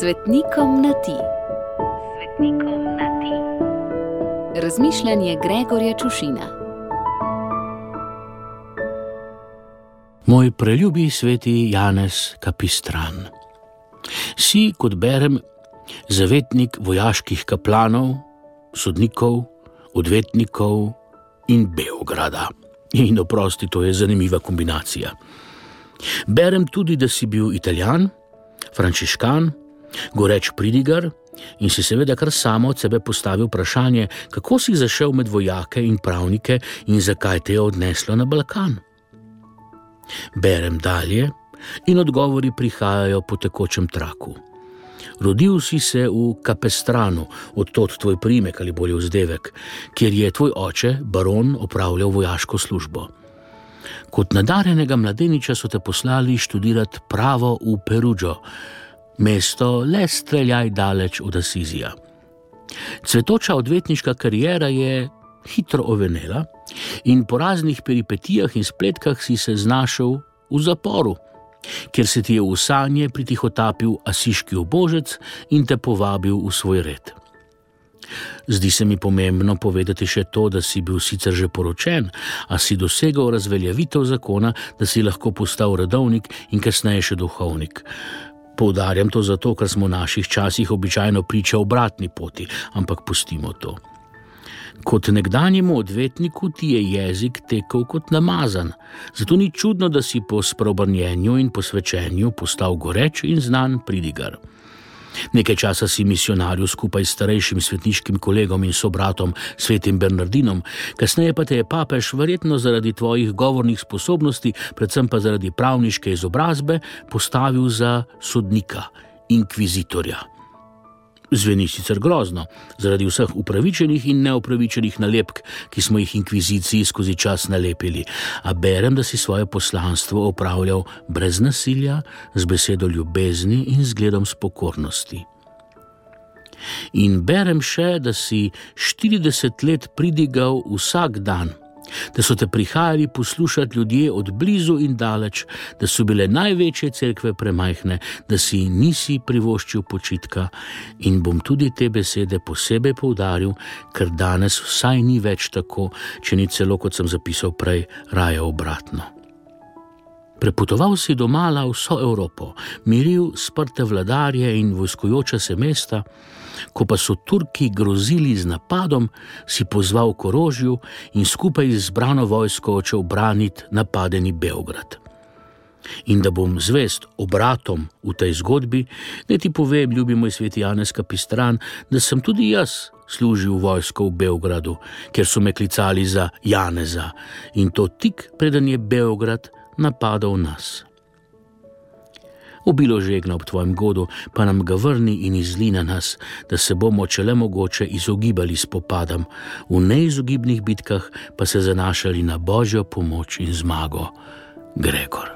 Svetnikom na ti. Svetnikom na ti. Razmišljanje Gregorja Čušina. Moj preljubi sveti Janez Kapistran. Si, kot berem, zavetnik vojaških kaplanov, sodnikov, odvetnikov in Beograda. In oprosti, to je zanimiva kombinacija. Berem tudi, da si bil italijan, frančiškan, goreč pridigar in si seveda kar samo od sebe postavil vprašanje, kako si zašel med vojake in pravnike in zakaj te je odneslo na Balkan. Berem dalje in odgovori prihajajo po tekočem traku. Rodil si se v Kapestranu, odtot tvoj primek ali bolje vzdevek, kjer je tvoj oče, baron, opravljal vojaško službo. Kot nadarjenega mladeniča so te poslali študirati pravo v Perugio, mesto le streljaj daleč od Asizija. Cvetoča odvetniška karijera je hitro ovenela in po raznih peripetijah in spletkah si se znašel v zaporu, kjer se ti je v sanje pritihotapil asiški obožec in te povabil v svoj red. Zdi se mi pomembno povedati še to, da si bil sicer že poročen, a si dosegel razveljavitev zakona, da si lahko postal redovnik in kasneje še duhovnik. Poudarjam to zato, ker smo v naših časih običajno priča obratni poti, ampak pustimo to. Kot nekdanjemu odvetniku ti je jezik tekel kot namazan, zato ni čudno, da si po sprobrnjenju in posvečenju postal goreč in znan pridigar. Nekaj časa si misionarju skupaj s starejšim svetniškim kolegom in sobratom, svetim Bernardinom, kasneje pa te je papež, verjetno zaradi tvojih govornih sposobnosti, predvsem pa zaradi pravniške izobrazbe, postavil za sodnika, inkvizitorja. Zveni sicer grozno, zaradi vseh upravičenih in neupravičenih nalepk, ki smo jih inkviziciji skozi čas nalepili, a berem, da si svoje poslanstvo opravljal brez nasilja, z besedo ljubezni in zgledom spokornosti. In berem še, da si 40 let pridigal vsak dan da so te prihajali poslušati ljudje od blizu in daleč, da so bile največje cerkve premajhne, da si nisi privoščil počitka in bom tudi te besede posebej poudaril, ker danes vsaj ni več tako, če ni celo, kot sem zapisal prej, raje obratno. Prepotoval si domala vso Evropo, miril sprte vladarje in vojskojoča se mesta, ko pa so Turki grozili z napadom, si pozval k orožju in skupaj z zbrano vojsko očel braniti napadeni Beograd. In da bom zvest obratom v tej zgodbi, da ti povem, ljubi moj svet Janez Kapistran, da sem tudi jaz služil vojsko v Beogradu, ker so me klicali za Janeza in to tik preden je Beograd napadal nas. Obilo žegna ob tvojem godu, pa nam ga vrni in izli na nas, da se bomo, če le mogoče, izogibali spopadam, v neizogibnih bitkah pa se zanašali na božjo pomoč in zmago. Gregor.